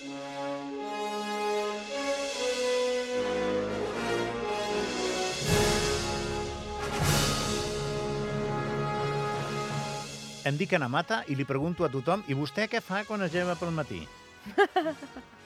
Em dic Ana Mata i li pregunto a tothom i vostè què fa quan es lleva pel matí?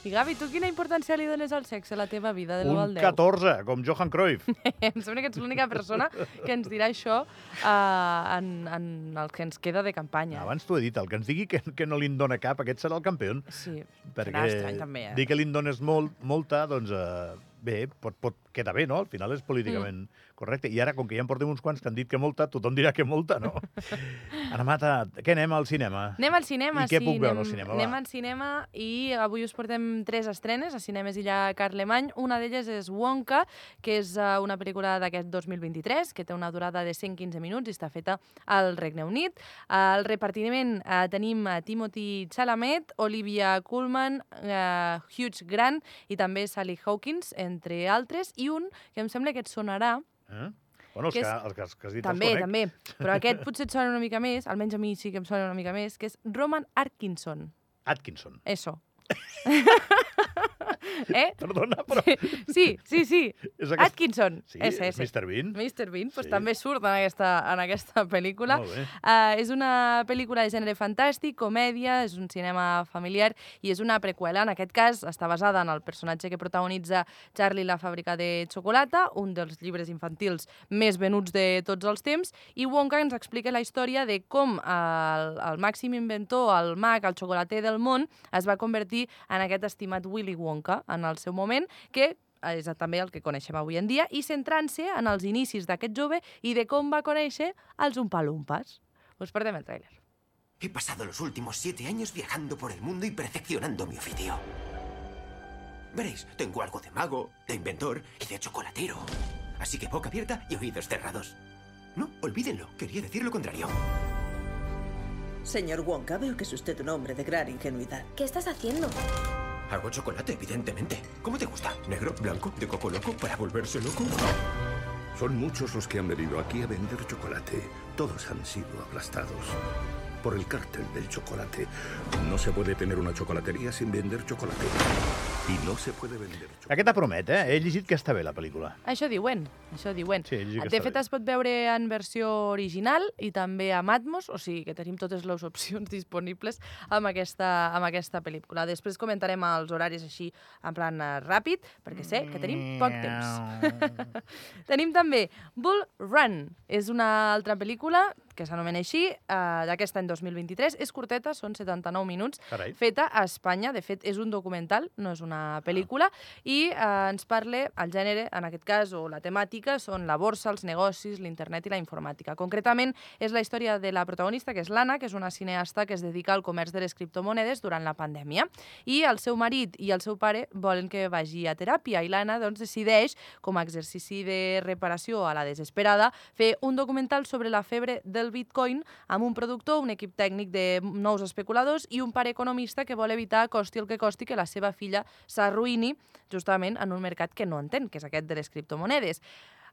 I Gavi, tu quina importància li dones al sexe a la teva vida, de l'1 al Un 10? 14, com Johan Cruyff. em sembla que ets l'única persona que ens dirà això uh, en, en el que ens queda de campanya. Abans t'ho he dit, el que ens digui que, que no li'n dona cap, aquest serà el campió. Sí, Perquè serà estrany també, eh? dir que li'n dones molt, molta, doncs eh, bé, pot, pot quedar bé, no? Al final és políticament Mm. Correcte. I ara, com que ja en portem uns quants que han dit que molta, tothom dirà que molta, no? Ana Mata, què anem al cinema? Anem al cinema, I què sí. puc veure anem, al cinema, va? Anem al cinema i avui us portem tres estrenes a Cinemes Illa Carlemany. Una d'elles és Wonka, que és uh, una pel·lícula d'aquest 2023, que té una durada de 115 minuts i està feta al Regne Unit. Al repartiment uh, tenim uh, Timothy Chalamet, Olivia Colman, uh, Hugh Grant i també Sally Hawkins, entre altres, i un que em sembla que et sonarà, Eh? Bueno, els Que és- els que, els que has dit també, els també, però aquest potser et sona una mica més, almenys a mi sí que em sona una mica més, que és Roman Atkinson. Atkinson. Eso. eh? Perdona, però... Sí, sí, sí. És aquest... Atkinson. Sí, és ese. Mr. Bean. Mr. Bean, pues Sí. també surt en aquesta, en aquesta pel·lícula. Uh, és una pel·lícula de gènere fantàstic, comèdia, és un cinema familiar i és una preqüela. En aquest cas està basada en el personatge que protagonitza Charlie la fàbrica de xocolata, un dels llibres infantils més venuts de tots els temps, i Wonka ens explica la història de com el, el màxim inventor, el mag, el xocolater del món, es va convertir en aquest estimat Willy Wonka en el seu moment, que és també el que coneixem avui en dia, i centrant-se en els inicis d'aquest jove i de com va conèixer els Umpalumpas. Us perdem el tràiler. He pasado los últimos siete años viajando por el mundo y perfeccionando mi oficio. Veréis, tengo algo de mago, de inventor y de chocolatero. Así que boca abierta y oídos cerrados. No, olvídenlo, quería decir lo contrario. Señor Wonka, veo que es usted un hombre de gran ingenuidad. ¿Qué estás haciendo? Hago chocolate, evidentemente. ¿Cómo te gusta? ¿Negro, blanco, de coco loco, para volverse loco? Son muchos los que han venido aquí a vender chocolate. Todos han sido aplastados por el cártel del chocolate. No se puede tener una chocolatería sin vender chocolate. Y no se puede vender. Aquesta promet, eh? He llegit que està bé, la pel·lícula. Això diuen, això diuen. Sí, he llegit que de està fet, bé. es pot veure en versió original i també a Matmos, o sigui que tenim totes les opcions disponibles amb aquesta, amb aquesta pel·lícula. Després comentarem els horaris així en plan eh, ràpid, perquè sé que tenim poc temps. tenim també Bull Run. És una altra pel·lícula que s'anomena així, eh, d'aquest any 2023. És curteta, són 79 minuts, Carai. feta a Espanya. De fet, és un documental, no és una pel·lícula, i eh, ens parla el gènere, en aquest cas, o la temàtica, són la borsa, els negocis, l'internet i la informàtica. Concretament, és la història de la protagonista, que és l'Anna, que és una cineasta que es dedica al comerç de les criptomonedes durant la pandèmia. I el seu marit i el seu pare volen que vagi a teràpia, i l'Anna doncs, decideix, com a exercici de reparació a la desesperada, fer un documental sobre la febre del bitcoin amb un productor, un equip tècnic de nous especuladors i un pare economista que vol evitar, costi el que costi, que la seva filla s'arruïni justament en un mercat que no entén, que és aquest de les criptomonedes.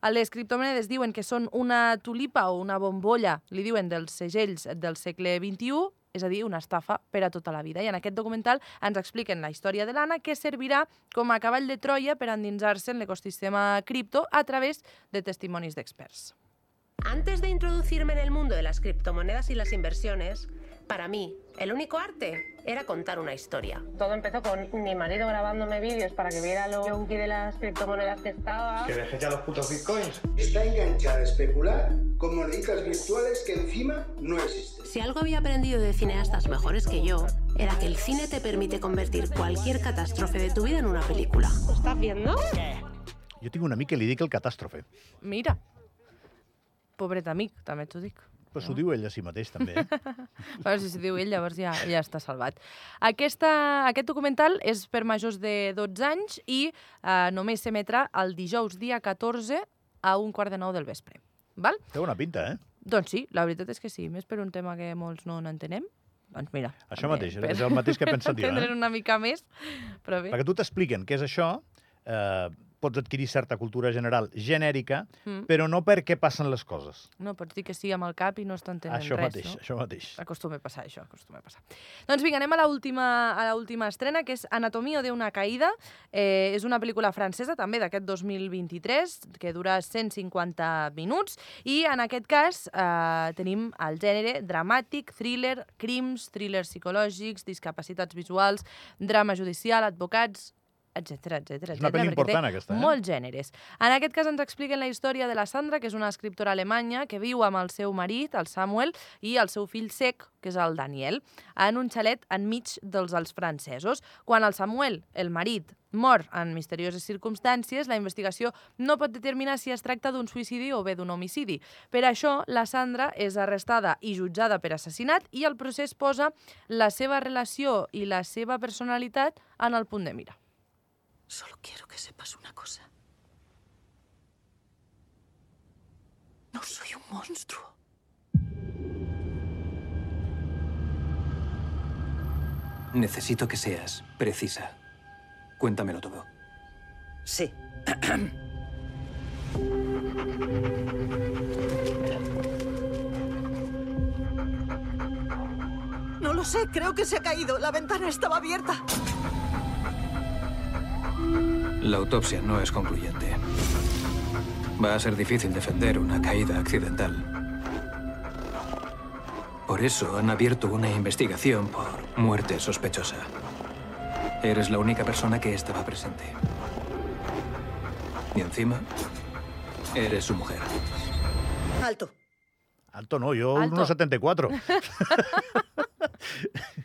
A Les criptomonedes diuen que són una tulipa o una bombolla, li diuen dels segells del segle XXI, és a dir, una estafa per a tota la vida. I en aquest documental ens expliquen la història de l'Anna, que servirà com a cavall de Troia per endinsar-se en l'ecosistema cripto a través de testimonis d'experts. Antes de introducirme en el mundo de las criptomonedas y las inversiones, para mí, el único arte era contar una historia. Todo empezó con mi marido grabándome vídeos para que viera lo yonki de las criptomonedas que estaba. Que dejes ya los putos bitcoins. Está enganchada a especular con moneditas virtuales que encima no existen. Si algo había aprendido de cineastas mejores que yo, era que el cine te permite convertir cualquier catástrofe de tu vida en una película. ¿Lo estás viendo? Jo tinc un amic que li dic el catàstrofe. Mira, pobret amic, també t'ho dic. Però s'ho diu ell a si mateix, també. Però si s'ho diu ell, llavors ja, ja està salvat. Aquesta, aquest documental és per majors de 12 anys i eh, només s'emetrà el dijous dia 14 a un quart de nou del vespre. Val? Té bona pinta, eh? Doncs sí, la veritat és que sí. Més per un tema que molts no n'entenem. Doncs mira. Això també mateix, per és el mateix que he pensat jo, eh? una mica més, però bé. Perquè tu t'expliquen què és això, eh, pots adquirir certa cultura general genèrica, Mm. però no perquè passen les coses. No, pots dir que sí amb el cap i no t'entenen això res, mateix, no? això mateix. Acostuma a passar això, acostuma a passar. Doncs vinga, anem a l'última a l'última estrena, que és Anatomia de una caïda. Eh, és una pel·lícula francesa, també d'aquest 2023, que dura 150 minuts, i en aquest cas eh, tenim el gènere dramàtic, thriller, crims, thrillers psicològics, discapacitats visuals, drama judicial, advocats, etc etc. És una pel·li important, aquesta, eh? Molts gèneres. En aquest cas ens expliquen la història de la Sandra, que és una escriptora alemanya que viu amb el seu marit, el Samuel, i el seu fill sec, que és el Daniel, en un xalet enmig dels Alps francesos. Quan el Samuel, el marit, mor en misterioses circumstàncies, la investigació no pot determinar si es tracta d'un suïcidi o bé d'un homicidi. Per això, la Sandra és arrestada i jutjada per assassinat i el procés posa la seva relació i la seva personalitat en el punt de mira. Solo quiero que sepas una cosa. No soy un monstruo. Necesito que seas precisa. Cuéntamelo todo. Sí. No lo sé, creo que se ha caído. La ventana estaba abierta. La autopsia no es concluyente. Va a ser difícil defender una caída accidental. Por eso han abierto una investigación por muerte sospechosa. Eres la única persona que estaba presente. Y encima, eres su mujer. Alto. Alto no, Alto. 1,74.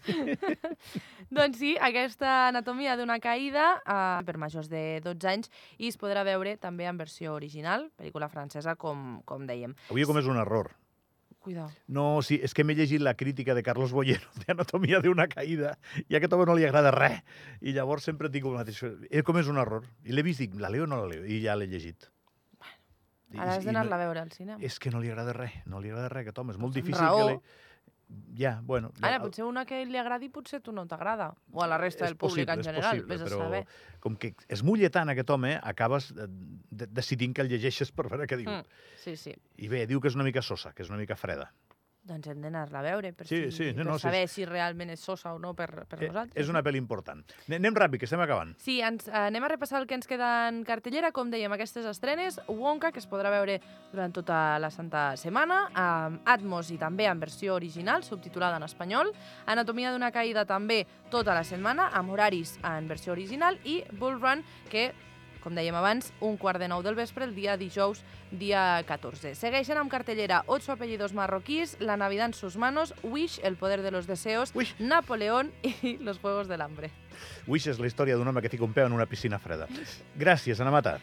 Doncs sí, aquesta anatomia d'una caïda eh, per majors de 12 anys i es podrà veure també en versió original, pel·lícula francesa, com, com dèiem. Avui he comès un error. Cuidao. No, sí, és que m'he llegit la crítica de Carlos Boyero d'Anatomia d'una caïda i a aquest home no li agrada res. I llavors sempre dic el mateix. He comès un error. I l'he vist, dic, la leo o no la leo? I ja l'he llegit. I- Ara has d'anar-la no- a veure al cinema. És que no li agrada res, no li agrada res, aquest home. És molt Amb difícil raó. que li... Ja, bueno... Ara, potser una que li agradi, potser tu no t'agrada. O a la resta del públic possible, en és general, possible, vés a però saber. com que es mulla tant aquest home, acabes eh, de decidint que el llegeixes per veure què diu. Mm, sí, sí. I bé, diu que és una mica sosa, que és una mica freda. Doncs hem d'anar-la a veure per, Sí, si, sí, no, per no, sí, saber si realment és sosa o no per, per Eh, nosaltres. és una pel·li important. Anem- Anem ràpid, que estem acabant. Sí, ens, eh, anem a repassar el que ens queda en cartellera. Com dèiem, aquestes estrenes, Wonka, que es podrà veure durant tota la Santa Setmana, amb Atmos i també en versió original, subtitulada en espanyol, Anatomia d'una caïda també tota la setmana, amb horaris en versió original, i Bull Run, que com dèiem abans, un quart de nou del vespre, el dia dijous, dia 14. Segueixen amb cartellera Ocho apellidos marroquís, La Navidad en sus manos, Wish, El poder de los deseos, Wish. Napoleón i Los Juegos del Hambre. Wish és la història d'un home que fica un peu en una piscina freda. Gràcies, Ana Mata.